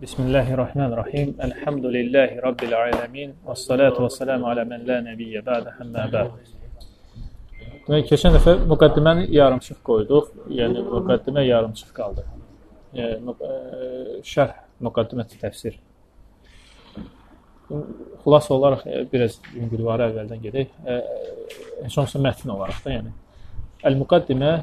Bismillahirrahmanirrahim. Elhamdülillahi Rabbil alemin. Və salatu və salamu alə mən la nəbiyyə bədə həmmə bəd. Demək, keçən dəfə müqəddiməni yarımçıq qoyduq. Yəni, müqəddimə yarımçıq qaldı. Yəni, şərh müqəddimə təfsir. Xülas olaraq biraz yüngülvarı əvvəldən gedək. Heç olmasa mətn olaraq da, yəni. Əl-müqəddimə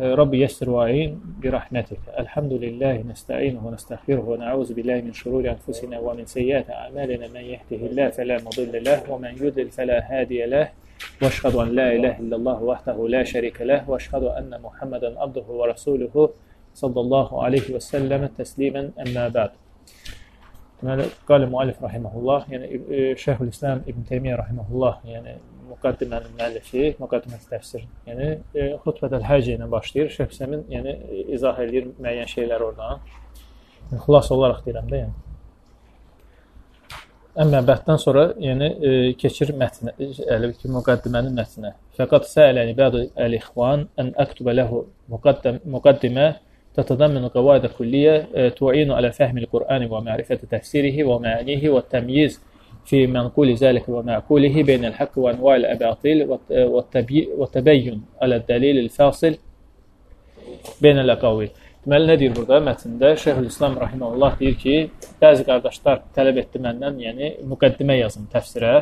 رب يسر وعين برحمتك. الحمد لله نستعينه ونستغفره ونعوذ بالله من شرور أنفسنا ومن سيئات أعمالنا. من يهده الله فلا مضل له ومن يضلل فلا هادي له. وأشهد أن لا إله إلا الله وحده لا شريك له وأشهد أن محمدا عبده ورسوله صلى الله عليه وسلم تسليما. أما بعد Deməli, qali müəllif rahimehullah, yəni Şeyxülislam İbn Teymiyyə rahimehullah, yəni müqəddimənin müəllifi, müqəddimət təfsir. Yəni e, xutbətəl həcc ilə başlayır. Şeyxülislamın yəni izah edir müəyyən şeylər oradan. Yəni, xülas olaraq deyirəm də, yəni. Əmmə bəhdən sonra yəni e, keçir mətnə, elə ki, müqəddimənin mətninə. Fəqat səələni bədu əl-ixvan ən əktubə ləhu müqəddimə تتضمن قواعد كلية تعين على فهم القرآن ومعرفة تفسيره ومعانيه والتمييز في منقول ذلك ومعقوله بين الحق وأنواع الأباطيل والتبين على الدليل الفاصل بين الأقاوil. Deməli, nə deyir burada mətndə? Şeyhülislam Rahiməllah deyir ki, bəzi qardaşlar tələb etdi məndən, yəni müqəddimə yazım təfsirə,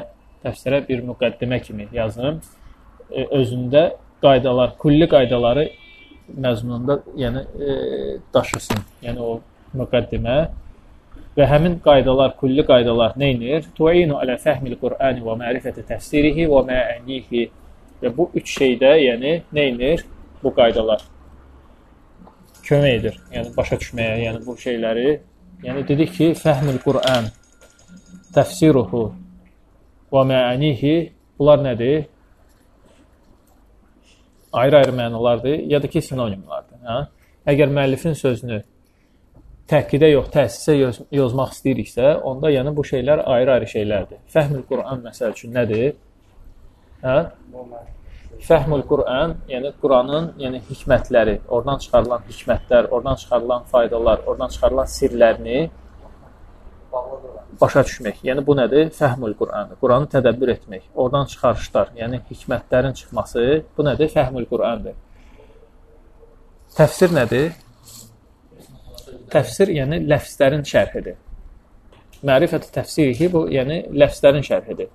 təfsirə bir müqəddimə kimi yazım. Özündə qaydalar, kulli qaydaları məzmununda yəni e, daşısın. Yəni o müqəddimə və həmin qaydalar, kulli qaydalar nə edir? Tu'inu alə fəhmil Qur'ani və ma'rifəti təfsirihi və ma'anihi. Və bu üç şeydə, yəni nə edir? Bu qaydalar kömək edir. Yəni başa düşməyə, yəni bu şeyləri. Yəni dedik ki, fəhmil Qur'an, təfsiruhu və ma'anihi bunlar nədir? ayrı-ayrı mənalardır, ya da ki, sinonimlardır. Hə? Əgər müəllifin sözünü təhqidə yox, təsisə yoz yozmaq istəyiriksə, onda yəni bu şeylər ayrı-ayrı şeylərdir. Fəhmül Quran məsəl üçün nədir? Hə? Fəhmül Quran, yəni Quranın, yəni hikmətləri, oradan çıxarılan hikmətlər, oradan çıxarılan faydalar, oradan çıxarılan sirlərini başa düşmək. Yəni bu nədir? Fəhmül Qurandır. Quranı tədəbbür etmək. Oradan çıxarışlar, yəni hikmətlərin çıxması, bu nədir? Fəhmül Qurandır. Təfsir nədir? Təfsir yəni ləfzlərin şərhidir. Mərifət təfsirihi bu yəni ləfzlərin şərhidir.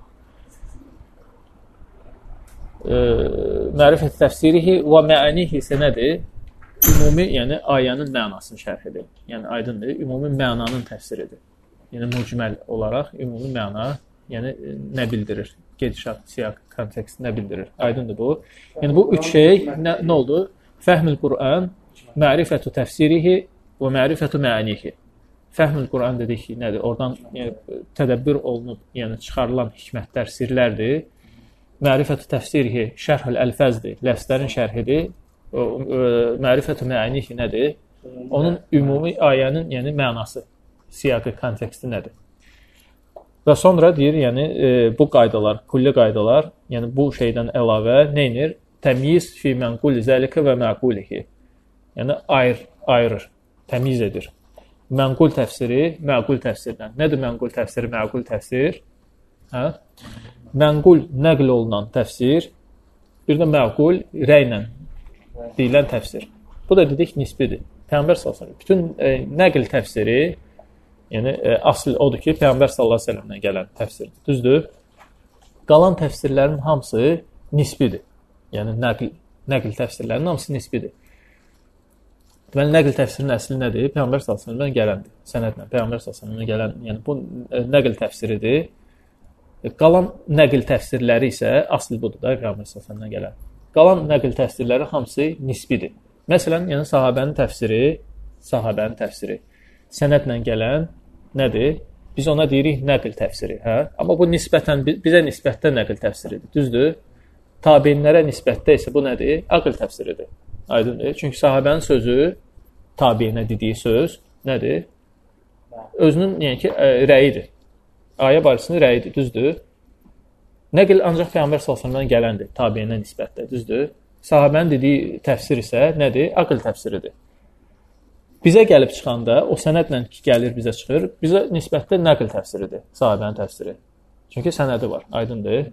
Mərifət təfsirihi və məanihi isə nədir? Ümumi, yəni ayənin mənasının şərhidir. Yəni aydındır, ümumi mənanın təfsiridir yəni mücməl olaraq ümumi məna, yəni e, nə bildirir? Gedişat, siyaq, kontekst nə bildirir? Aydındır bu. Yəni bu üç şey nə, nə oldu? Fəhmül Quran, mərifətü təfsirihi və mərifətü məanihi. Fəhmül Quran dedik ki, nədir? Oradan yəni, tədəbbür olunub, yəni çıxarılan hikmətlər, sirlərdir. Mərifətü təfsirihi şərhül əlfəzdir, ləfzlərin şərhidir. Mərifətü məanihi nədir? Onun ümumi ayənin, yəni mənası siyaqı konteksti nədir? Və sonra deyir, yəni e, bu qaydalar, kulli qaydalar, yəni bu şeydən əlavə nə edir? Təmyiz fi mənqul zəlikə və məqulihi. Yəni ayır, ayırır, təmiz edir. Mənqul təfsiri məqul təfsirdən. Nədir mənqul təfsiri, məqul təfsir? Hə? Mənqul nəql olunan təfsir, bir də məqul rəylə deyilən təfsir. Bu da dedik nisbidir. Peyğəmbər sallallahu əleyhi bütün e, nəql təfsiri Yəni e, asl odur ki, Peyğəmbər sallallahu əleyhi və səlləmdən gələn təfsirdir. Düzdür? Qalan təfsirlərin hamısı nisbidir. Yəni nəql nəql təfsirlərinin hamısı nisbidir. Deməli nəql təfsirinin əsli nədir? Peyğəmbər sallallahu əleyhi və səlləmdən gələndir. Sənədlə Peyğəmbər sallallahu əleyhi və səlləmdən gələn, yəni bu e, nəql təfsiridir. E, qalan nəql təfsirləri isə asl budur da Peyğəmbər sallallahu əleyhi və səlləmdən gələn. Qalan nəql təfsirləri hamısı nisbidir. Məsələn, yəni sahabənin təfsiri, sahabənin təfsiri sənədlə gələn nədir? Biz ona deyirik nəql təfsiri, hə? Amma bu nisbətən bizə nisbətdə nəql təfsiridir. Düzdür? Tabeinlərə nisbətdə isə bu nədir? Aql təfsiridir. Aydındır? Çünki sahabənin sözü tabeinə dediyi söz nədir? Özünün, yəni ki, rəyidir. Ayə barəsində rəyidir, düzdür? Nəql ancaq Peyğəmbər sallallahu gələndir, tabeinə nisbətdə, düzdür? Sahabənin dediyi təfsir isə nədir? Aql təfsiridir. bizə gəlib çıxanda o sənədlə gəlir bizə çıxır. Bizə nisbətdə nəql təfsiridir, sahabənin təfsiri. Çünki sənədi var, aydındır.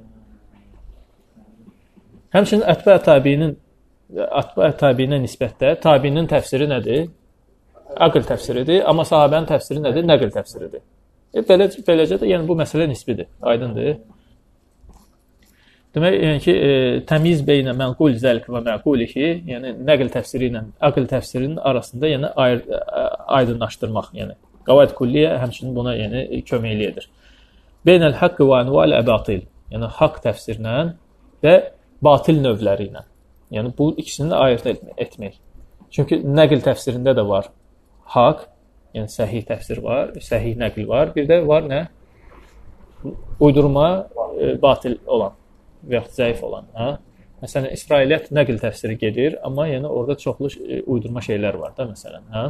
Həmçinin ətbə təbiinin ətbə təbiinə nisbətdə təbiinin təfsiri nədir? Aql təfsiridir, amma sahabənin təfsiri nədir? Nəql təfsiridir. E, belə, beləcə də yəni bu məsələ nisbidir, aydındır. Demək, yəni ki, e, təmiz beynə mənqul zəlq və məqulihi, yəni nəql təfsiri ilə aql təfsirinin arasında yəni ayır, aydınlaşdırmaq, yəni qavaid kulliyə həmçinin buna yəni kömək edir. Beynəl haqq və anval əbatil, yəni haqq təfsirlə və batil növləri ilə. Yəni bu ikisini ayırd etmək. Çünki nəql təfsirində də var haqq, yəni səhih təfsir var, səhih nəql var, bir də var nə? Uydurma, e, batil olan və yaxud zəif olan, hə? Məsələn, İsrailiyyət nəql təfsiri gedir, amma yəni orada çoxlu e, uydurma şeylər var da, məsələn, hə?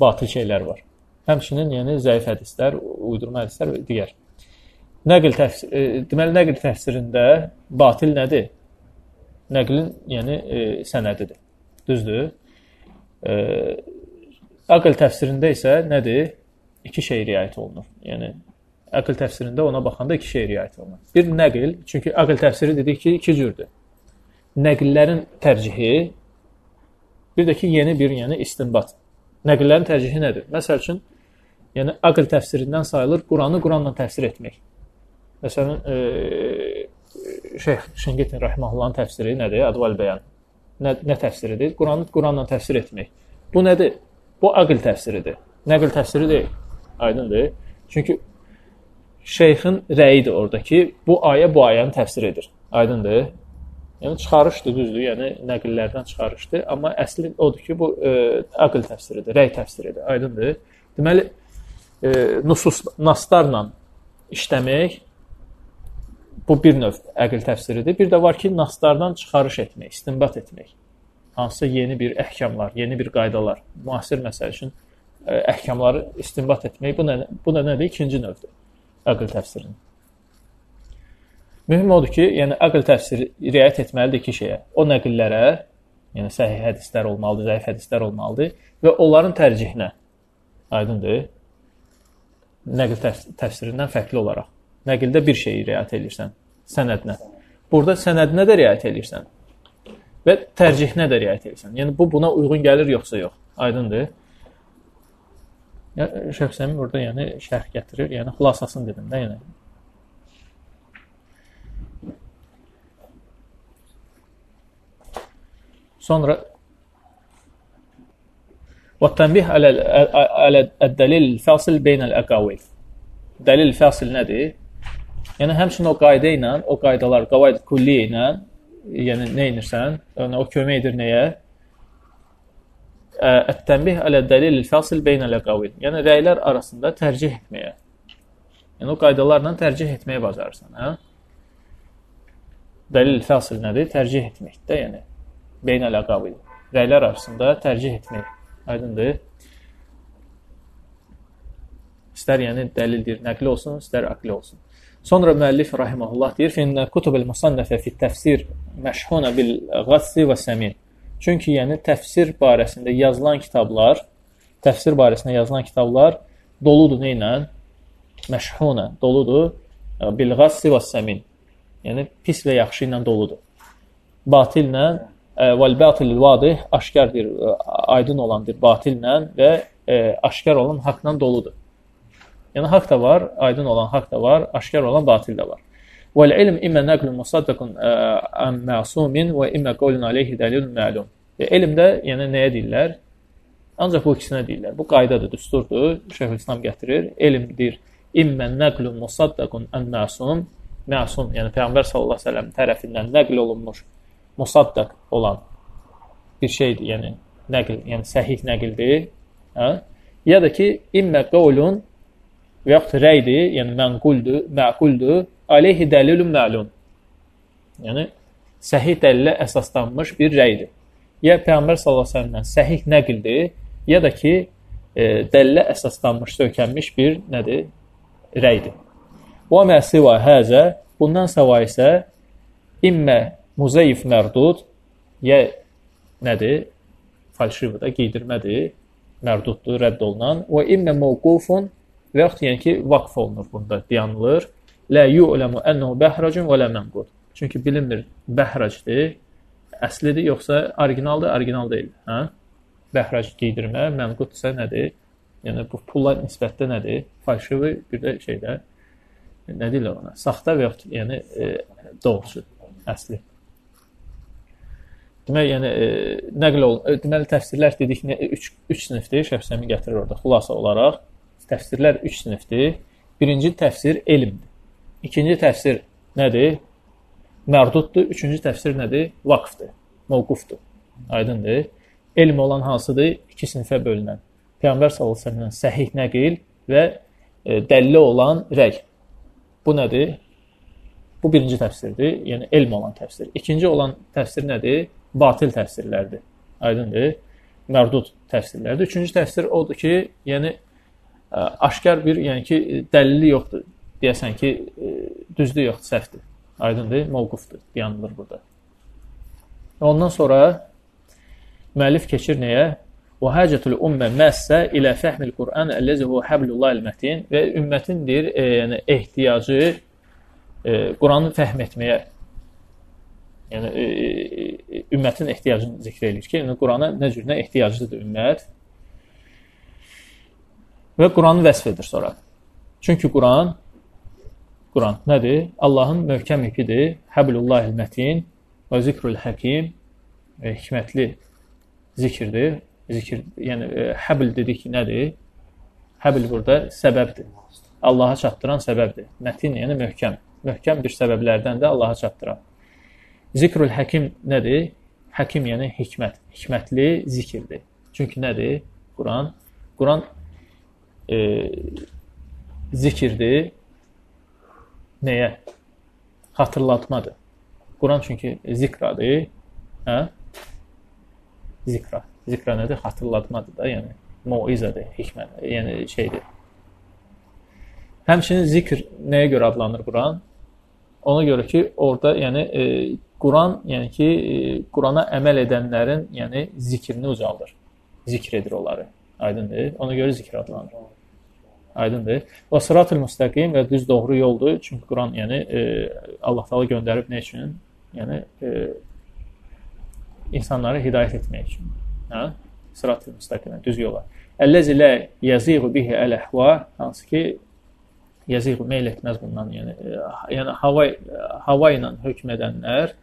Batil şeylər var. Həmçinin yəni zəif hədislər, uydurma hədislər və digər. Nəql təfsir, e, deməli nəql təfsirində batil nədir? Nəqlin yəni e, sənədidir. Düzdür? E, aql təfsirində isə nədir? İki şey riayət olunur. Yəni Əql təfsirində ona baxanda iki şey riayət olunur. Bir nəql, çünki əql təfsiri dedik ki, iki cürdür. Nəqllərin tərcihi, bir də ki, yeni bir, yəni istinbat. Nəqllərin tərcihi nədir? Məsəl üçün, yəni əql təfsirindən sayılır Quranı Quranla təfsir etmək. Məsələn, e, Şeyx Şingitin Rəhməhullahın təfsiri nədir? Adval bəyan. Nə, nə təfsiridir? Quranı Quranla təfsir etmək. Bu nədir? Bu əql təfsiridir. Nəql təfsiri deyil. Aydındır? Çünki şeyxin rəyidir oradakı. Bu ayə bu ayəni təfsir edir. Aydındır? Yəni çıxarışdır, düzdür? Yəni nəqillərdən çıxarışdır, amma əsli odur ki, bu e, aql təfsiridir, rəy təfsiridir. Aydındır? Deməli, e, nusus naslarla işləmək bu bir növ əql təfsiridir. Bir də var ki, naslardan çıxarış etmək, istinbat etmək. Hansısa yeni bir əhkamlar, yeni bir qaydalar, müasir məsəl üçün e, əhkamları istinbat etmək bu nə bu da nədir? İkinci növdür əql təfsirinin. Mühüm odur ki, yəni əql təfsiri riayət etməlidir iki şeyə. O nəqillərə, yəni səhih hədislər olmalıdır, zəif hədislər olmalıdır və onların tərcihinə. Aydındır? Nəql təfsirindən fərqli olaraq. Nəqildə bir şeyi riayət edirsən, sənədinə. Burada sənədinə də riayət edirsən və tərcihinə də riayət edirsən. Yəni bu buna uyğun gəlir yoxsa yox. Aydındır? Şeyx Səmim burada yəni şərh gətirir, yəni xülasasını dedim də, yəni. Sonra والتنبيه على على الدليل الفاصل بين الأقاويل. Dəlil fəsil nədir? Yəni həmçinin o qayda ilə, o qaydalar, qavaid kulli ilə, yəni nə edirsən? Yəni o kömək edir nəyə? Ət-tənbih alə dəlil fəsil beynəl əqavil. Yəni rəylər arasında tərcih etməyə. Yəni o qaydalarla tərcih etməyə bacarırsan, hə? Dəlil fəsil nədir? Tərcih etməkdə, yəni beynəl əqavil. Rəylər arasında tərcih etmək. Aydındır? İstər yəni dəlildir, nəqli olsun, istər aqli olsun. Sonra müəllif rahimehullah deyir: "Finnə kutubul musannafə fi təfsir məşhuna bil ghassi və səmin." Çünki yəni təfsir barəsində yazılan kitablar, təfsir barəsində yazılan kitablar doludur nə ilə? Məşhuna, doludur bilğassi və səmin. Yəni pis və yaxşı ilə doludur. Batillə vəl batil vadih aşkardır, aydın olandır batillə və ə, aşkar olan haqla doludur. Yəni haqq da var, aydın olan haqq da var, aşkar olan batil də var. Vəl ilm immə nəqlun musaddaqun ən məsumin və immə qawlun alayhi dalilun ma'lum. E, elmdə yəni nəyə deyirlər? Ancaq bu ikisinə deyirlər. Bu qaydadır, düsturdur. Şeyxülislam gətirir. Elmdir. İmmə nəqlun musaddaqun ən məsum. Məsum, yəni Peyğəmbər sallallahu əleyhi və səlləm tərəfindən nəql olunmuş, musaddaq olan bir şeydir, yəni nəql, yəni səhih nəqildir. Hə? Ya da ki, immə qawlun və yaxud rəydir, yəni mənquldur, məquldur, aleyhi dəlilun məlum. Yəni səhih dəlilə əsaslanmış bir rəydir ya Peyğəmbər səlləmdən səhih nəqldir, ya da ki, e, dəlillə əsaslanmış, sökənmiş bir nədir? Rəydir. Və mə siva həzə bundan səva isə immə muzayif mərdud ya nədir? Falşivdə giydirmədir. mərduddur, rədd olunan. Və immə mawqufun və yaxud yəni ki, vaqf olunur bunda, dayanılır. La yu'lamu annahu bahrajun və la manqud. Çünki bilinmir bəhracdır, əslidir yoxsa orijinaldır, orijinal deyil. Hə? Bəhrac geydirmə, mənqud isə nədir? Yəni bu pulla nisbətdə nədir? Falşivi bir də şeydə nə deyirlər ona? Saxta və yaxud yəni e, doğrusu, əsli. Demək, yəni e, nəql ol, e, deməli təfsirlər dedik nə 3 3 sinifdir, Şəfsəmi gətirir orada xülasə olaraq. Təfsirlər 3 sinifdir. Birinci təfsir elmdir. İkinci təfsir nədir? Mərduddur. Üçüncü təfsir nədir? Vaqfdır, mövqufdur. Aydındır? Elm olan hansıdır? İki sinifə bölünən. Peyğəmbər sallallahu əleyhi və səlləm səhih nəqil və e, dəlilli olan rəy. Bu nədir? Bu birinci təfsirdir, yəni elm olan təfsir. İkinci olan təfsir nədir? Batil təfsirlərdir. Aydındır? Mərdud təfsirlərdir. Üçüncü təfsir odur ki, yəni aşkar bir, yəni ki, dəlili yoxdur. Deyəsən ki, düzdür yoxdur, səhvdir. Aydındır? Mövqufdur, dayanılır burada. Ondan sonra müəllif keçir nəyə? Və həcətul ümmə məssə ilə fəhmil Qur'an əlləzi huwa hablullahil mətin və ümmətin deyir, e, yəni ehtiyacı e, Quranı fəhm etməyə yəni e, e, ümmətin ehtiyacını zikr edir ki, yəni Qurana nə cür nə ehtiyaclıdır ümmət və Quranı vəsf edir sonra. Çünki Quran Quran nədir? Allahın möhkəm ipidir. Hablullahil mətin və zikrul həkim və hikmətli zikirdir. Zikir, yəni e, həbl dedik ki, nədir? Həbl burada səbəbdir. Allaha çatdıran səbəbdir. Mətin, yəni möhkəm. Möhkəm bir səbəblərdən də Allaha çatdıran. Zikrul həkim nədir? Həkim yəni hikmət. Hikmətli zikirdir. Çünki nədir? Quran. Quran e, zikirdir nəyə? Xatırlatmadır. Quran çünki zikradır. Hə? Zikra. Zikra nədir? Xatırlatmadır da, yəni mauizadır, hikmət, yəni şeydir. Həmçinin zikr nəyə görə adlanır Quran? Ona görə ki, orada yəni e, Quran, yəni ki, e, Qurana əməl edənlərin, yəni zikrini ucaldır. Zikr edir onları. Aydındır? Ona görə zikr adlanır. Aydındır. Və sıratul müstəqim və düz doğru yoldur. Çünki Quran, yəni e, Allah Taala göndərib nə üçün? Yəni e, insanları hidayət etmək üçün. Hə? Sıratul müstəqim, düz yola. Əlləzi la yaziğu bihi əl-əhva, hansı ki yaziğu meyl etməz bundan, yəni e, yəni hava hava ilə hökm edənlər,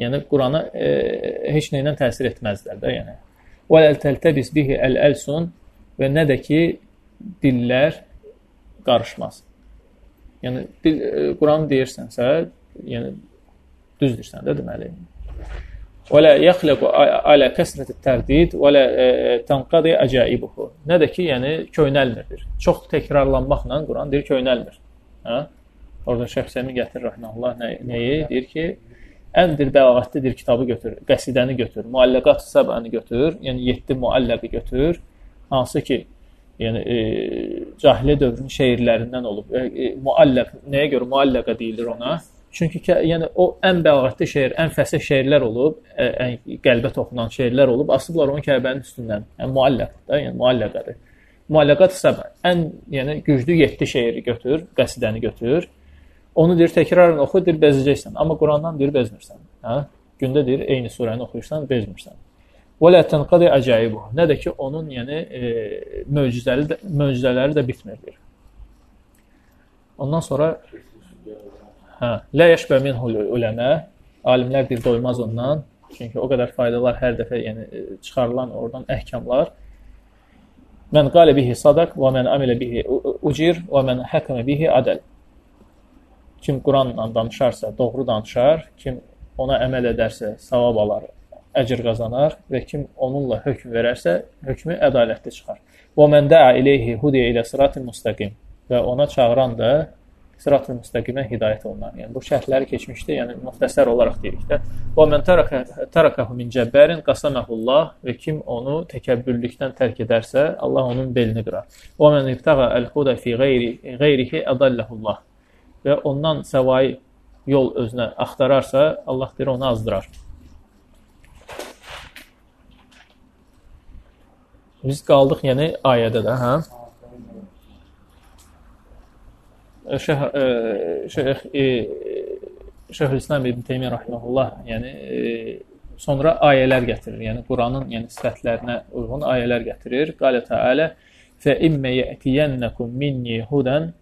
yəni Qurana e, heç nə ilə təsir etməzlər də, yəni. Və əl-təltəbis bihi əl-əlsun və nə də ki dillər qarışmaz. Yəni dil e, Quran deyirsənsə, yəni düz deyirsən də deməli. Ala kəsrət tərdid və la e, tanqadi əcaibuhu. Nə də ki, yəni köynəlmir. Çox təkrarlanmaqla Quran deyir köynəlmir. Hə? Orada Şəxsəmi gətirir rəhməhullah nə, nəyi? Deyir ki, ən bir bəlağətlidir kitabı götür, qəsidəni götür, muallaqat səbəni götür, yəni 7 muallaqı götür, hansı ki yəni e, cahiliyyə dövrünün şeirlərindən olub. E, e, muallaq nəyə görə muallaqa deyilir ona? Çünki yəni o ən bəlağətli şeir, ən fəsih şeirlər olub, ən qəlbə toxunan şeirlər olub, asıblar onu Kəbənin üstündən. Yəni muallaq da, yəni muallaqadır. Muallaqat isə ən yəni güclü 7 şeiri götür, qəsidəni götür. Onu deyir təkrarən oxu, deyir bezəcəksən. Amma Qurandan deyir bezmirsən. Hə? Gündə deyir eyni surəni oxuyursan, bezmirsən. Və la tanqadi acaibu. Nə də ki, onun yəni e, möcüzəli də, möcüzələri də bitmir. Ondan sonra hə, la yashba minhu uləmə. Alimlər bir doymaz ondan. Çünki o qədər faydalar hər dəfə yəni e, çıxarılan oradan əhkamlar. Mən qale bihi sadaq və mən amilə bihi ucir və mən həkəmə bihi adəl. Kim Quranla danışarsa, doğru danışar, kim ona əməl edərsə, savab alar, əcr qazanar və kim onunla hökm verərsə, hökmü ədalətli çıxar. Və mən də'a ileyhi hudiyə ilə sıratil müstəqim və ona çağıran da sıratil müstəqimə hidayət olunar. Yəni bu şərhləri keçmişdi, yəni müxtəsər olaraq deyirik də. Və mən tərakahu min cəbbərin qasaməhullah və kim onu təkəbbürlükdən tərk edərsə, Allah onun belini qırar. Və mən ibtağa el-huda fi qeyri qeyrihi adallahullah və ondan səvayı yol özünə axtararsa, Allah deyir onu azdırar. Biz qaldıq yəni ayədə də, hə? Şeyh Şeyh Şeyhülislam İbn Teymiyyə rahimehullah, yəni e, sonra ayələr gətirir. Yəni Quranın yəni sifətlərinə uyğun ayələr gətirir. Qalə Teala fə immə yətiyennekum minni hudan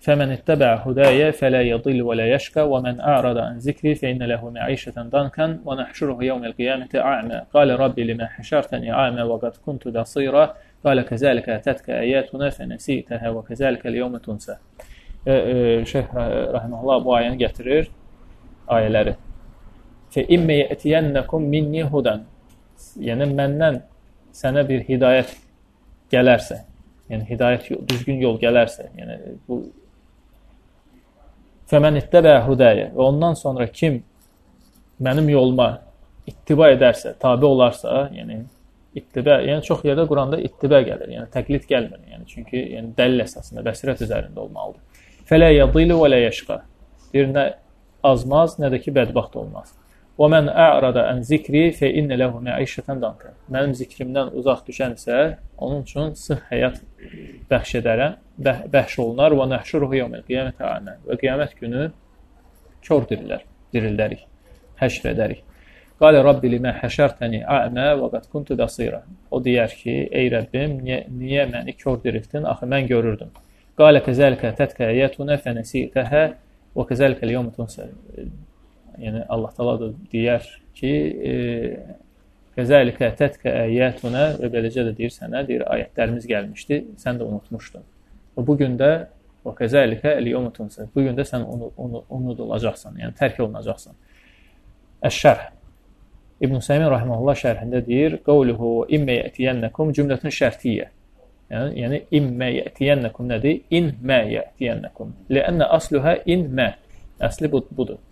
فمن اتبع هداي فلا يضل ولا يشقى ومن أعرض عن ذكري فإن له معيشة ضنكا ونحشره يوم القيامة أعمى. قال ربي لما حشرتني أعمى وقد كنت بصيرا. قال كذلك أتتك آياتنا فنسيتها وكذلك اليوم تنسى. Şeyh rahimehullah bu ayəni gətirir ayələri. Fe imme yetiyennekum minni hudan. Yəni məndən sənə bir hidayət gələrsə, yəni hidayət düzgün yol gələrsə, yəni bu Fəmən ittəbə hudəyə və ondan sonra kim mənim yoluma ittiba edərsə, tabi olarsa, yəni ittibə, yəni çox yerdə Quranda ittibə gəlir, yəni təqlid gəlmir. Yəni çünki yəni dəlil əsasında bəsirət üzərində olmalıdır. Fələ yadilu və la yəşqa. Bir nə azmaz, nə də ki bədbəxt olmaz. Və mən a'rada an zikri fe inne lehu ma'işatan danka. Mənim zikrimdən uzaq düşənsə, onun üçün sıx həyat bəxş edərəm, bəh bəxş olunar və nəhşuruhu yevmel qiyamətə amə. Və qiyamət günü kör dirilər, dirildərik, həşr edərik. Qalə Rabbi limə həşərtəni a'mə və qad kuntu basira. O deyər ki, ey Rəbbim, niyə, niyə məni kör dirildin? Axı mən görürdüm. Qalə kəzəlikə tətkə əyətuna fənəsitəhə və kəzəlikə l-yevmə tunsə yəni Allah Taala da deyər ki, e, Qəzəlikə tətkə əyətuna və beləcə də deyir sənə, deyir ayətlərimiz gəlmişdi, sən də unutmuşdun. Və bu gün də və kəzəlikə el-yawmutunsa. Bu gün də sən onu, onu unudulacaqsan, yəni tərk olunacaqsan. Əş-şərh İbn Seymin rahimehullah şərhində deyir: "Qavluhu immə yətiyənnakum cümlətun şərtiyyə." Yəni, yəni immə yətiyənnakum nədir? İn mə yətiyənnakum. Ləənnə asluha in mə. Əsli bu, budur.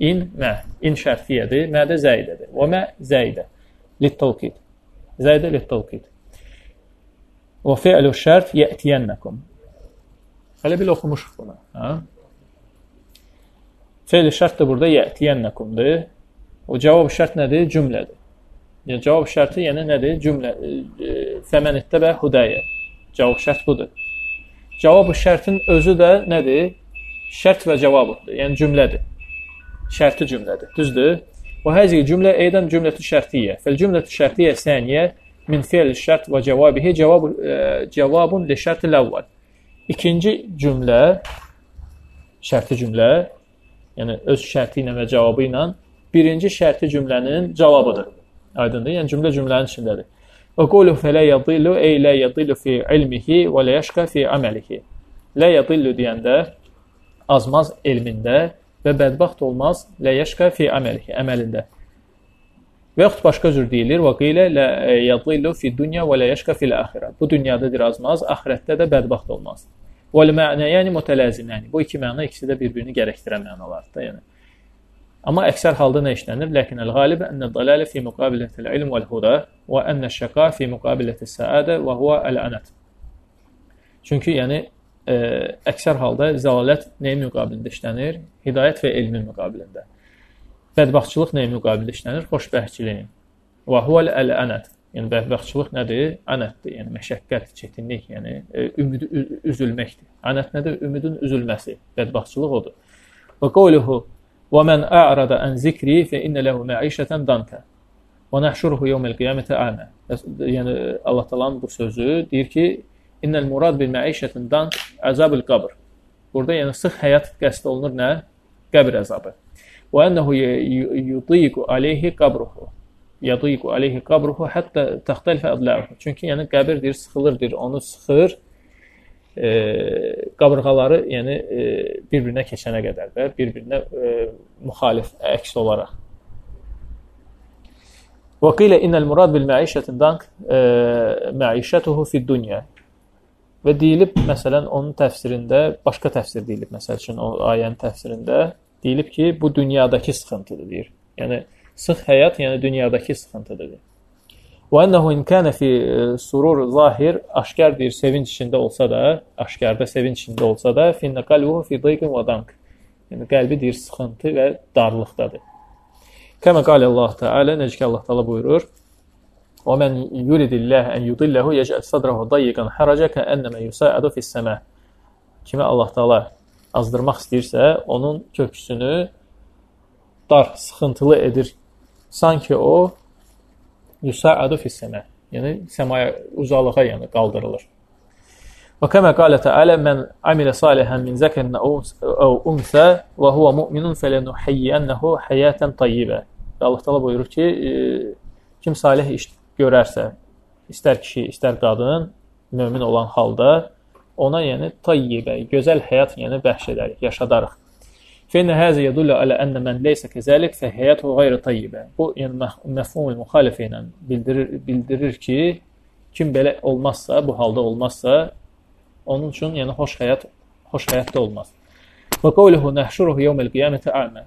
İn mə. İn şərtiyyədir. Mədə zəidədir. Və mə zəidə. Littavqid. Zəidə littavqid. Və fi'lu şərt yətiyənnəkum. Hələ bil oxumuşuq bunu. Hə? Fe'li şərt də burada yətiyənnəkumdur. O cavab şərt nədir? Cümlədir. Yəni cavab şərti yəni nədir? Cümlə fəmən ittəbə hudəyə. Cavab şərt budur. Cavab şərtin özü də nədir? Şərt və cavabdır. Yəni cümlədir şərti cümlədir. Düzdür? Və həzihi cümlə eydən cümlətü şərtiyyə. Fəl cümlətü şərtiyyə səniyyə min fi'l şərt və cəvabihi cavab e, cavabun li şərtil əvvəl. İkinci cümlə şərti cümlə, yəni öz şərti ilə və cavabı ilə birinci şərti cümlənin cavabıdır. Aydındır? Yəni cümlə cümlənin içindədir. Və qulu fələ yadillu ey la yadillu fi ilmihi və la yəşqa fi amalihi. La yadillu deyəndə azmaz elmində və bədbaxt olmaz lə yəşqə fi əməlihi, əməlində. Və yaxud başqa cür deyilir, və qilə lə yadillu fi dunya və lə yəşqə fil axirə. Bu dünyada dirazmaz, axirətdə də bədbaxt olmaz. Və l-mənəyəni mütələziməni. Bu iki məna ikisi də bir-birini gərəkdirən mənalardır da, yəni. Amma əksər halda nə işlənir? Lakin el-ghalib enne dalalə fi muqabilətil ilm vəl-huda və enne şəqa fi muqabilətis səadə və huwa el-anat. Çünki yəni ə, əksər halda zəlalət nəyin müqabilində işlənir? Hidayət və elmin müqabilində. Bədbəxtçılıq nəyin müqabilində işlənir? Xoşbəxtçiliyin. Və huvel ənət. Yəni bədbəxtçılıq nədir? Ənətdir. Yəni məşəqqət, çətinlik, yəni ə, ümidi üzülməkdir. Ənət nədir? Ümidin üzülməsi. Bədbəxtçılıq odur. Və qawluhu və men a'rada an zikri fe inne lehu ma'işatan danka. Və nəhşuruhu yawmal qiyamati a'ma. Yəni Allah Taala'nın bu sözü deyir ki, İnnəl murad bil məişətindən əzabül qabr. Burada yəni sıx həyat qəsd olunur nə? Qəbr əzabı. Və ənəhu yudiqu alayhi qabruhu. Yudiqu alayhi qabruhu hətta təxtəlifə adləhu. Çünki yəni qəbir deyir sıxılır, deyir, onu sıxır. E, qabırğaları yəni e, bir-birinə keçənə qədər və bir-birinə e, müxalif əks olaraq. Və qilə innəl murad bil məişətindən e, məişətuhu fid-dunya. Və deyilib, məsələn, onun təfsirində, başqa təfsir deyilib, məsəl üçün, o ayənin təfsirində deyilib ki, bu dünyadakı sıxıntıdır, deyir. Yəni, sıx həyat, yəni dünyadakı sıxıntıdır. Və ənəhu in kənə fi e, surur zahir, aşkar deyir, sevinç içində olsa da, aşkarda sevinç içində olsa da, finnə qalbuhu fi dayqin və dank. Yəni, qəlbi deyir, sıxıntı və darlıqdadır. Kəmə qalə Allah Teala, necə ki Allah Teala buyurur, Və men yuridillah an yudillahu yec'al sadrahu dayyiqan haraca ka'annama yusa'adu fis-sama. Kimi Allah Taala azdırmaq istəyirsə, onun köksünü dar, sıxıntılı edir. Sanki o yusa'adu fis-sama. Yəni səmaya uzalığa yəni qaldırılır. Və kəmə qalə təalə mən amilə salihən min zəkərin əv unsə və huvə mu'minun fələnuhiyyənəhu həyətən tayyibə. Və Allah təala buyurur ki, kim salih iş görərsə, istər kişi, istər qadın, mömin olan halda ona yəni tayyibə, gözəl həyat yəni bəxş edərik, yaşadarıq. Fəinə həzə yədullu alə ənə mən leysə kəzəlik fə həyatuhu qeyri tayyibə. Bu yəni məfhumul müxalifə ilə bildirir bildirir ki, kim belə olmazsa, bu halda olmazsa, onun üçün yəni xoş həyat xoş həyatda olmaz. Və qawluhu nahşuruhu yawmal qiyamati a'ma.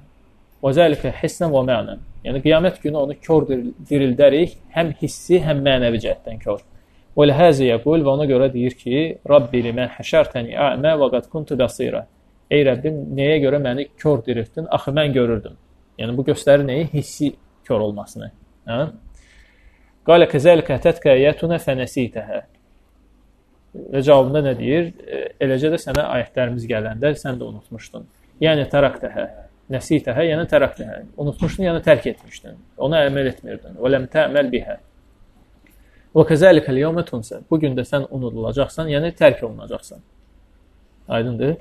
Və zalika hissan və mə'nan. Yəni qiyamət günü onu kör dirildərik, həm hissi, həm mənəvi cəhətdən kör. Və ləhəzə yəqul və ona görə deyir ki, Rabbi limən həşərtəni a'ma və qad kuntu basira. Ey Rəbbim, nəyə görə məni kör dirildin? Axı mən görürdüm. Yəni bu göstərir nəyi? Hissi kör olmasını. Hə? Qalə kəzəlikə tətkə ayətuna fənəsitəhə. Və cavabında nə deyir? E, eləcə də sənə ayətlərimiz gələndə sən də unutmuşdun. Yəni təraktəhə, nəsitəhə, yəni təraktəhə. Unutmuşdun, yəni tərk etmişdin. Ona əməl etmirdin. Və ləm tə'məl bihə. Və kəzəlikəl yevmə tunsə. Bu gün də sən unudulacaqsan, yəni tərk olunacaqsan. Aydındır?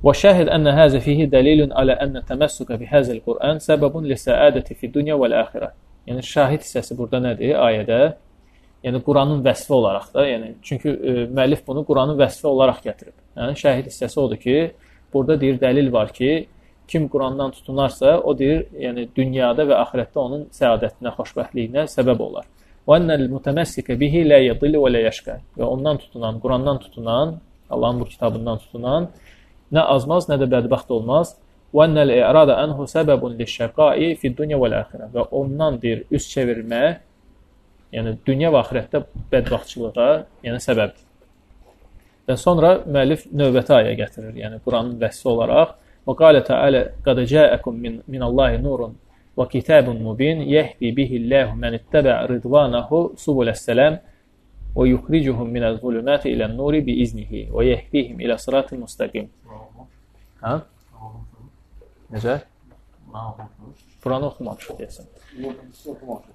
Və şahid ənə həzə fihi dəlilun alə ənə təməssükə bi həzəl Qur'an səbəbun li səadəti fi dunya vəl-axirə. Yəni şahid hissəsi burada nədir ayədə? yəni Quranın vəsfi olaraq da, yəni çünki e, müəllif bunu Quranın vəsfi olaraq gətirib. Yəni şəhid hissəsi odur ki, burada deyir dəlil var ki, kim Qurandan tutunarsa, o deyir, yəni dünyada və axirətdə onun səadətinə, xoşbəxtliyinə səbəb olar. Və ennel mutamassike bihi la yadillu və la yashqa. Və ondan tutunan, Qurandan tutunan, Allahın bu kitabından tutunan nə azmaz, nə də bədbəxt olmaz. Və ennel i'rada anhu səbəbun liş-şaqai fi-dunya vəl-axirə. Və ondan deyir üz çevirmə yəni dünya və axirətdə bədbəxtçılığa, yəni səbəbdir. Və sonra müəllif növbəti ayə gətirir, yəni Quranın vəsfi olaraq və qalə təalə qad cəəkum min minallahi nurun və kitabun mubin yehdi bihillahu men ittaba ridvanahu subulas-salam və yukhrijuhum minez-zulumati ilen-nuri biiznihi və yehdihim ilə sıratil mustaqim. Hə? Necə? Quranı oxumamışıq deyəsən.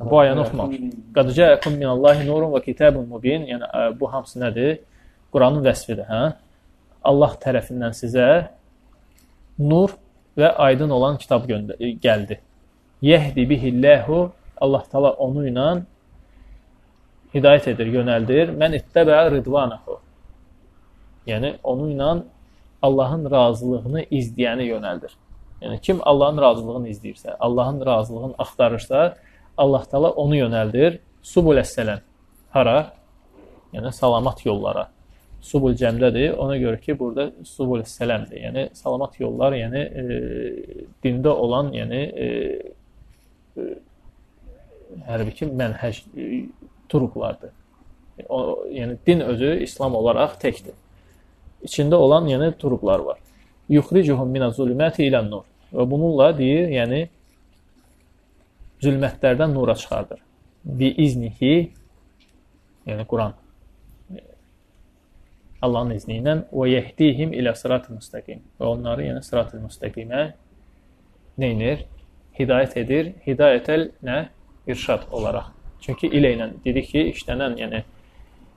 Bu ayəni oxumamış. Qad cəəkum minallahi nurun və kitabun mubin. Yəni bu hamısı nədir? Quranın vəsfidir, hə? Allah tərəfindən sizə nur və aydın olan kitab gəldi. Yehdi bihillahu Allah Taala onu ilə hidayət edir, yönəldir. Mən ittəbə ridvanahu. Yəni onu ilə Allahın razılığını izləyəni yönəldir. Yəni kim Allahın razılığını izləyirsə, Allahın razılığını axtarırsa, Allah Taala onu yönəldir. Subul əs-səlam. Hara? Yəni salamat yollara. Subul cəmdədir. Ona görə ki, burada subul əs-səlamdır. Yəni salamat yollar, yəni e, dində olan, yəni e, e, hərbi ki, mənhəc e, turuqlardır. O, yəni din özü İslam olaraq təkdir. İçində olan, yəni turuqlar var. Yuxricuhum minəz-zulümati ilən-nur. Və bununla deyir, yəni zülmətlərdən nura çıxardır. Bi iznihi, yəni Quran. Allahın izni ilə və yehdihim ilə sırat-ı müstəqim. Və onları yəni sırat-ı müstəqimə neynir? Hidayət edir. Hidayətəl nə? İrşad olaraq. Çünki ilə ilə dedik ki, işlənən, yəni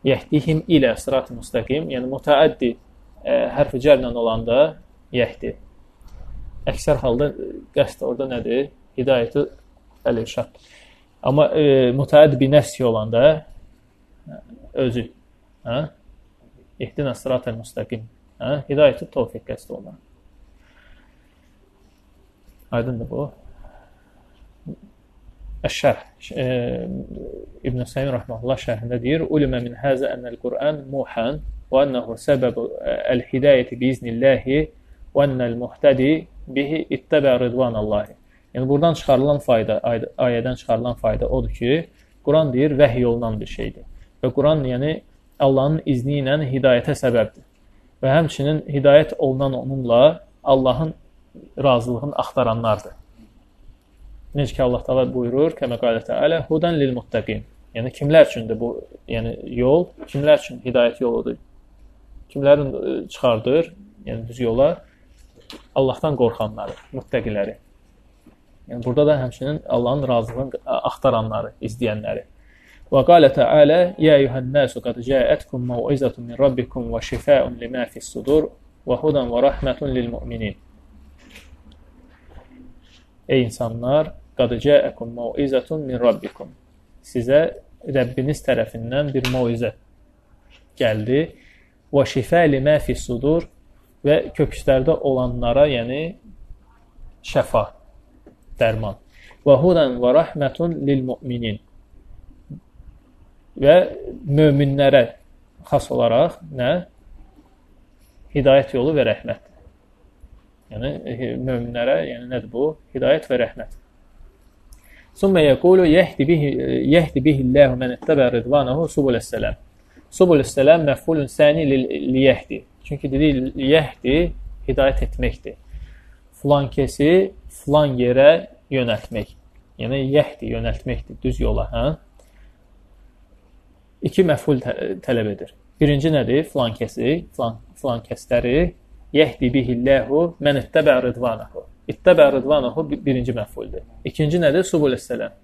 yehdihim ilə sırat-ı müstəqim, yəni mütəəddi ə, hərfi cərlə olanda yəhdi əksər halda qəsd orada nədir? Hidayəti əl-irşad. Amma e, mütəədd bi nəfsi olanda özü, hə? İhdina sıratal müstəqim. Hə? Hidayəti tövfiq qəsd olunur. Aydındır bu. Əş-şərh. E, İbn Səyyid rahmehullah şərhində deyir: "Ulimə min hazə ennel-Qur'an muhan və ennehu səbəbu el-hidayəti bi iznillahi və ennel-muhtadi bihi ittəbə ridvanallahi. Yəni buradan çıxarılan fayda, ayədən çıxarılan fayda odur ki, Quran deyir vəhy olunan bir şeydir. Və Quran yəni Allahın izni ilə hidayətə səbəbdir. Və həmçinin hidayət olunan onunla Allahın razılığını axtaranlardır. Necə ki Allah Taala buyurur, kəmə qalə təala, hudan lil muttaqin. Yəni kimlər üçündür bu, yəni yol, kimlər üçün hidayət yoludur? Kimlərin e, çıxardır, yəni düz yola? Allahdan qorxanları, muttəqiləri. Yəni burada da həmçinin Allahın razılığını axtaranları, izləyənləri. Və qalə Teala: "Ya eyyuhan-nasu qad ca'atkum mau'izatun min rabbikum və şifaa'un lima fi's-sudur və hudan və rahmetun lil-mu'minin." Ey insanlar, qad ca'akum mau'izatun min rabbikum. Sizə Rəbbiniz tərəfindən bir moizə gəldi. Və şifa limə fis-sudur və kökslərdə olanlara, yəni şəfa, dərman. Və hudan və rahmetun lil mu'minin. Və möminlərə xas olaraq nə? Hidayət yolu və rəhmət. Yəni möminlərə, yəni nədir bu? Hidayət və rəhmət. Summa yaqulu yahdi bihi yahdi bihi Allahu men ittaba ridvanahu subules-salam. Subules-salam məfulun sani liyahdi. Çünki dedi yahdi hidayət etməkdir. Filan kesi filan yerə yönəltmək. Yəni yahdi yönəltməkdir düz yola, hə? İki məful tələb edir. Birinci nədir? Filan kesi, filan filan kəsləri yəhdi bihilləhu mən ittəbə ridvanahu. İttəbə ridvanahu birinci məfuldur. İkinci nədir? Subul əsələm.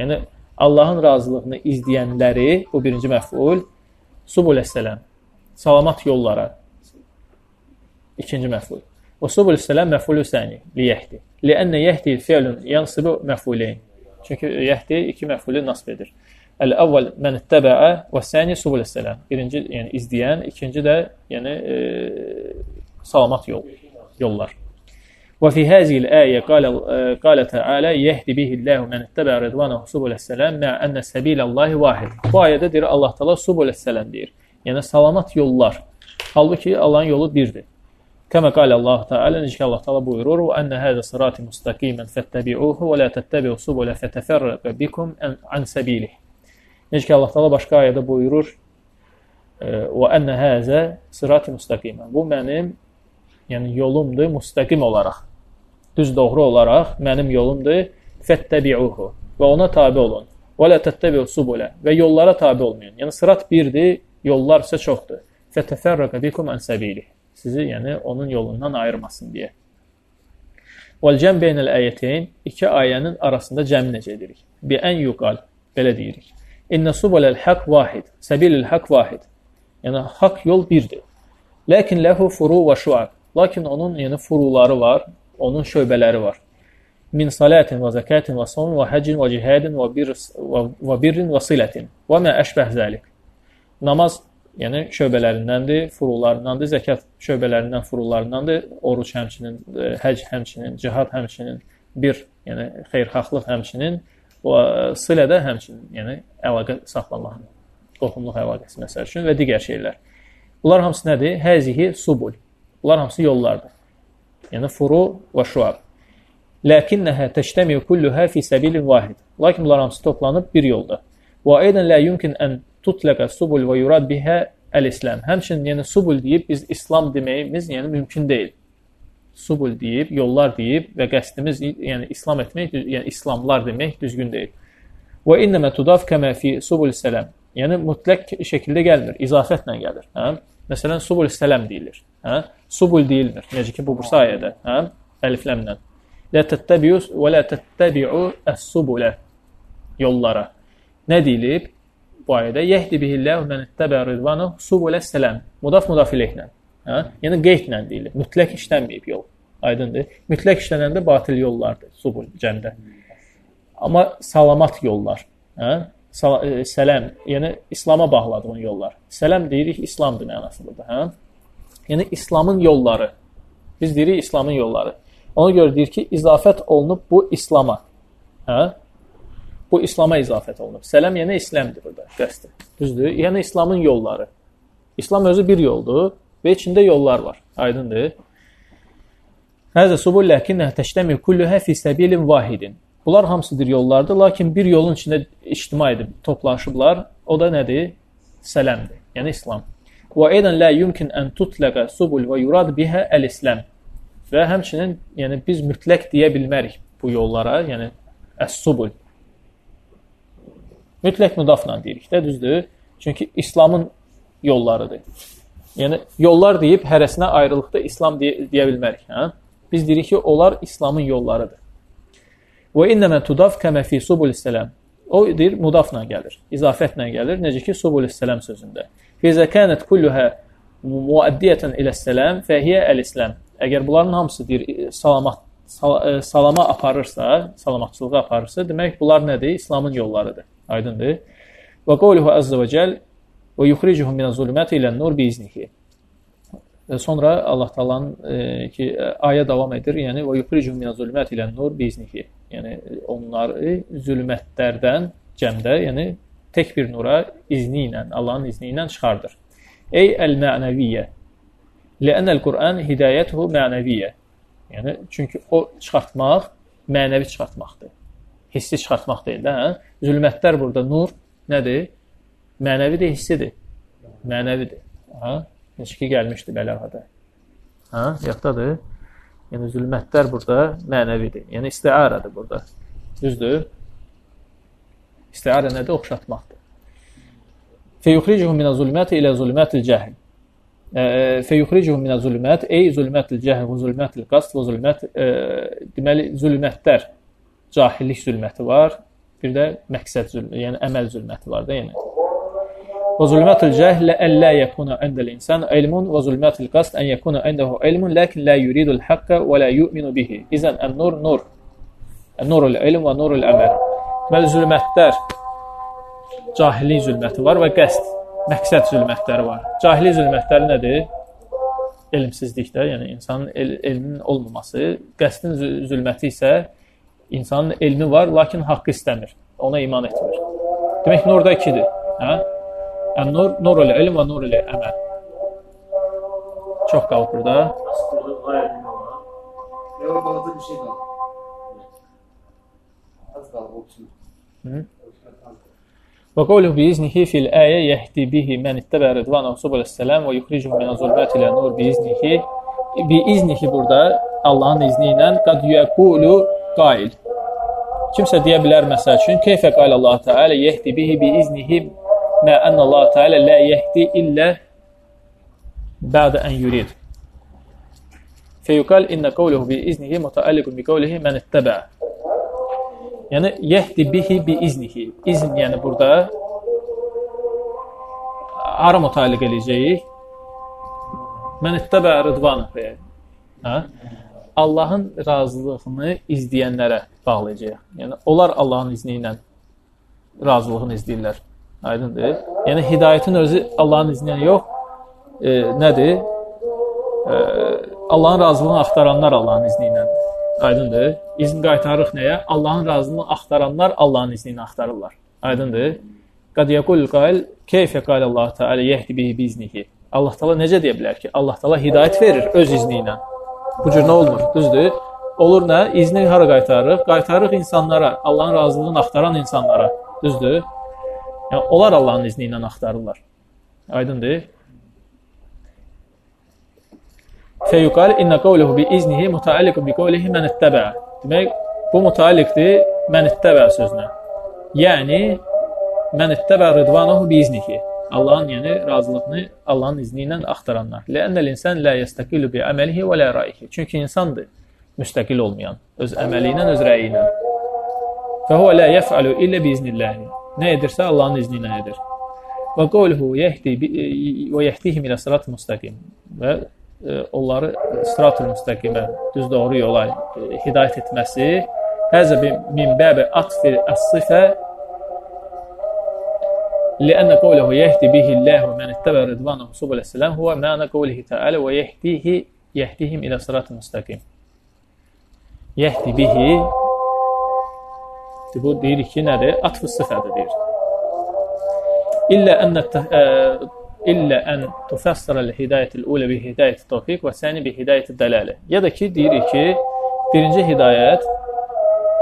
Yəni Allahın razılığını izləyənləri bu birinci məful subul əsələm. Salamat yollara. İkinci məful. Və subul əsələm məfulu səni liyəhdi. Liənnə yəhdi fi'lun yansibu məfuleyn. Çünki yəhdi iki məfulu nasb edir. Əl-əvvəl mən ittəbəə və səni subul əsələm. Birinci, yəni izləyən, ikinci də yəni e, salamat yol, yollar. Və fi həzil əyə qalə, qalə təalə yəhdi bihilləhu mən ittəbə ridvanahu subul əsələm mə ənə səbiləllahi vahid. Bu ayədə deyir Allah təala subul əsələm deyir. Yəni salamat yollar. Halbuki Allahın yolu birdir. Kəmə qalə Allah Teala necə ki Allah Teala buyurur: "Və enne hada sirati mustaqimen fattabi'uhu və la tattabi'u subula fatafarraqa bikum an sabilihi." Necə ki Allah Teala başqa ayədə buyurur: "Və enne hada sirati mustaqimen." Bu mənim yəni yolumdur müstəqim olaraq düz doğru olaraq mənim yolumdur. Fəttəbi'uhu və ona tabe olun. Və la təttəbi'u subula və yollara tabe olmayın. Yəni sırat birdir, yollar isə çoxdur. Fətəfərrəqə bikum an sabili. Sizi yəni onun yolundan ayırmasın deyə. Vəl cəm beynəl ayəteyn iki ayənin arasında cəm necə edirik? Bi ən yuqal belə deyirik. İnnə subulal haqq vahid, sabilul haqq vahid. Yəni haqq yol birdir. Lakin ləhu furu və şuab. Lakin onun yəni furuları var, onun şöbələri var. Min salatin və zəkatin və savmin və həccin və cihadin və, bir, və, və birrin və silətin və mə əşbəh zəlik. Namaz yəni şöbələrindəndir, furularındandır, zəkat şöbələrindən, furularındandır, oruç həmçinin, e, həc həmçinin, cihad həmçinin, bir, yəni xeyirxahlıq həmçinin, və silə də həmçinin, yəni əlaqə saxlamaq, qohumluq əlaqəsi məsəl üçün və digər şeylər. Bunlar hamısı nədir? Həzihi subul. Bunlar hamısı yollardır yəni furu və şuab. Lakinnəha təştəmiu kulluha fi sabilin vahid. Lakin bunlar hamısı toplanıb bir yolda. Və aydan la yumkin an tutlaqa subul və yurad biha el-islam. Həmçinin yəni subul deyib biz İslam deməyimiz yəni mümkün deyil. Subul deyib, yollar deyib və qəsdimiz yəni İslam etmək, yəni İslamlar demək düzgün deyil. Və innəmə tudaf kəmə fi subul səlam. Yəni mütləq şəkildə gəlmir, izafətlə gəlir. Hə? Məsələn, subul səlam deyilir. Hə? Subul deyilmir. Necə ki, bu bursa ayədə. Hə? Əlifləmlə. Lə təttəbiyu və lə təttəbiu əs-subulə. Yollara. Nə deyilib? Bu ayədə yəhdi bihilləhu mən ittəbə ridvanu subulə səlam. Mudaf mudaf iləyhlə. Hə? Yəni qeydlə deyilir. Mütləq işlənməyib yol. Aydındır. Mütləq işlənəndə batil yollardır. Subul cəmdə. Amma salamat yollar. Hə? E, sələm, yəni İslama bağladığın yollar. Sələm deyirik İslamdır mənasındadır, hə? Yəni İslamın yolları. Biz deyirik İslamın yolları. Ona görə deyir ki, izafət olunub bu İslama. Hə? Bu İslama izafət olunub. Sələm yəni İslamdır burada qəsdi. Düzdür? Yəni İslamın yolları. İslam özü bir yoldur və içində yollar var. Aydındır? Həzə subul ləkinnə təştəmi kulluhə fi səbilin vahidin. Bunlar hamısıdır yollardır, lakin bir yolun içində ictima edib toplaşıblar. O da nədir? Sələmdir, yəni İslam. Və edən la yumkin an tutlaqa subul və yurad biha el-islam. Və həmçinin yəni biz mütləq deyə bilmərik bu yollara, yəni Əs-subul. Mütləq müdafla deyirik də, düzdür? Çünki İslamın yollarıdır. Yəni yollar deyib hərəsinə ayrılıqda İslam deyə, deyə bilmərik, hə? Biz deyirik ki, onlar İslamın yollarıdır. Və innəmə tudaf kəmə fi subul-səlam. O deyir, mudafla gəlir, izafətlə gəlir, necə ki, subul-səlam sözündə. Fizə kənət kulluhə muəddiyətən ilə-səlam fəhiyyə əl-İslam. Əgər bunların hamısı deyir, salamat sal e, salama aparırsa, salamatçılığa aparırsa, demək bunlar nədir? İslamın yollarıdır. Aydındır? Və qawluhu azza və cəl və yuxricuhum minəz-zulumati ilə-nur biiznihi. Sonra Allah Taala'nın e, ki ayə davam edir. Yəni və yuxricuhum minəz-zulumati ilə-nur biiznihi. Yəni onları zülmətlərdən cəmdə, yəni tək bir nura izni ilə, Allahın izni ilə çıxardır. Ey əl-mənəviyyə. Lə'ənəl-Qur'an hidayətuhu mənəviyyə. Yəni çünki o çıxartmaq mənəvi çıxartmaqdır. Hissi çıxartmaq deyil də, hə? Zülmətlər burada nur nədir? Mənəvidir, hissidir. Mənəvidir. Hə? Necə ki gəlmişdi bəlağada. Hə? Yaddadır? Yəni zülmətlər burada mənəvidir. Yəni istiaradır burada. Düzdür? İstiara nədir? Oxşatmaqdır. Feyuxricuhum minə-zulmati ilə zulmətil cəhl feyuxricuhum minə zulmət, ey zulmətil cəhl və zulmətil qasd və zulmət, e, deməli, zulmətlər, cahillik zülməti var, bir də məqsəd zülməti, yəni əməl zülməti var da, yəni. Və zulmətil cəhl əllə yəkuna əndəl insan ilmun və zulmətil qasd ən yəkuna əndəhu ilmun, lakin la yuridul haqqa və la yu'minu bihi. İzən ən-nur nur. Ən-nurul ilm və nurul əməl. Deməli, zülmətlər, cahillik zülməti var və qəsd məqsəd zülmətləri var. Cahili zülmətləri nədir? Elmsizlikdə, yəni insanın el elminin olmaması, qəsdin zülməti isə insanın elmi var, lakin haqqı istəmir. Ona iman etmir. Demək nurda ikidir. Hə? Ən-nur, nurul ilm və nurul əməl. Çox qalıb burada. Yox, balaca bir şey qalıb. Az qalıb o üçün. Və qawluhu biiznihi fil ayə yəhdi bihi mən ittəbə ridvanahu subhanallahi və yuxricuhum min zulmati ilə nur biiznihi biiznihi burada Allahın izni ilə qad yəqulu qail. Kimsə deyə bilər məsəl üçün keyfə qala Allah Teala yəhdi bihi biiznihi mə ənə Allah Teala la yəhdi illə bə'də ən yurid. Feyuqal inna qawluhu biiznihi mutaalliqun bi qawlihi mən ittəbə Yəni yəhdi bihi bi iznihi. İzn yəni burada hara mütaliq eləyəcəyik? Mən ittəbə rıdvanı. Hə? Allahın razılığını izləyənlərə bağlayacağıq. Yəni onlar Allahın izni ilə razılığını izləyirlər. Aydındır? Yəni hidayətin özü Allahın izni ilə yox, e, nədir? E, Allahın razılığını axtaranlar Allahın izni iləndir. Aydındır? İzn qaytarırıq nəyə? Allahın razılığını axtaranlar Allahın izni ilə axtarırlar. Aydındır? Qad yaqul qail keyfə qala Allah Teala yehdi bihi biznihi. Allah Taala necə deyə bilər ki? Allah Taala hidayət verir öz izni ilə. Bu cür nə olmur? Düzdür? Olur nə? İzni hara qaytarırıq? Qaytarırıq insanlara, Allahın razılığını axtaran insanlara. Düzdür? Yəni onlar Allahın izni ilə axtarırlar. Aydındır? Feyuqal inna qawluhu bi iznihi mutaalliqun bi qawlihi men ittaba. Demək, bu mutaalliqdir men ittaba sözünə. Yəni men ittaba ridvanahu bi iznihi. Allahın yəni razılığını Allahın izni ilə axtaranlar. Lənnəl insan la yastaqilu bi amalihi və la ra'yihi. Çünki insandır müstəqil olmayan öz əməli ilə, öz rəyi ilə. Huve la yef'alu illa bi iznillah. Nə edirsə Allahın izni ilə edir. Və qawluhu yehdi və yehdihim ila sırat müstəqim. Və onları sırat-ı müstəqimə, düz doğru yola hidayət etməsi həzə min bəbi atfi əs-sifə لأن قوله يهدي به الله من اتبع رضوانه سبل السلام هو معنى قوله تعالى ويهديه يهديهم إلى صراط مستقيم يهدي به bu deyir ki, nədir? Atfı sıfədir deyir. İllə ənə illə ən tufassara l-hidayətil ulə bi hidayət tawfiq və səni bi hidayət dəlalə. Ya da ki, deyirik ki, birinci hidayət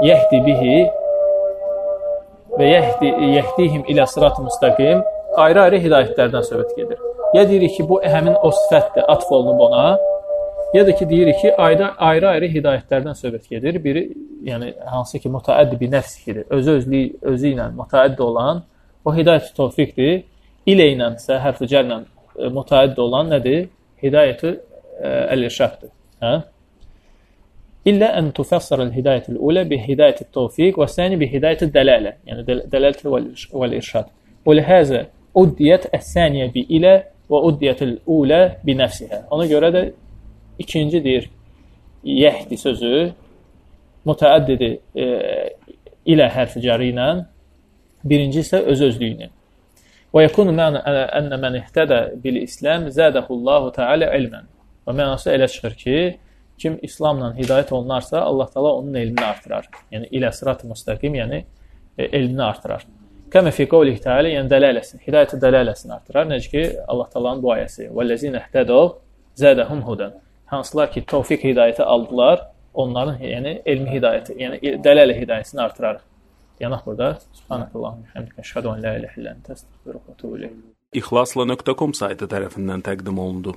yəhdi bihi və yəhdi yəhdihim ilə sırat müstəqim ayrı-ayrı hidayətlərdən söhbət gedir. Ya deyirik ki, bu həmin o sifətdir, atf olunub ona. Ya da ki deyirik ki, ayda ayrı-ayrı hidayətlərdən söhbət gedir. Biri, yəni hansı ki, mütəaddi bir nəfsidir. Özü özlü özü ilə mütəaddi olan o hidayət tövfiqdir. ilə ilənsə, hərf cərlə e, mütəaddi olan nədir? Hidayəti e, əl-irşaddır. Hə? İllə ən tufassara el-hidayət el-ula bi hidayət et-tawfiq və sani bi hidayət et-dalalə, yəni dəlalət və-irşad. Və lihazə uddiyət əs-saniyə bi ilə və uddiyət el-ula bi nəfsihə. Ona görə də ikinci deyir yəhdi sözü mütəaddidir e, ilə hərfi cəri ilə, birinci isə öz-özlüyünü. Və yekunu məna ənə mən ihtədə bil-İslam zədəhullahu təala ilmən. Və mənası elə çıxır ki, kim İslamla hidayət olunarsa, Allah Taala onun elmini artırar. Yəni ilə sırat-ı müstəqim, yəni e, elmini artırar. Kəmə fi qavlihi təala, yəni dəlaləsini, hidayəti dəlaləsini artırar. Necə ki, Allah Taala'nın bu ayəsi: "Vəllezina ihtədəv zədəhum hudan." Hansılar ki, tövfiq hidayəti aldılar, onların yəni elmi hidayəti, yəni dəlalə hidayətini artırar. Yanaq burada. Subhanakallahumma hamdika əşhadu an la ilaha illa ente estağfiruke və etûbü ileyk. İxlasla.com saytı tərəfindən təqdim olundu.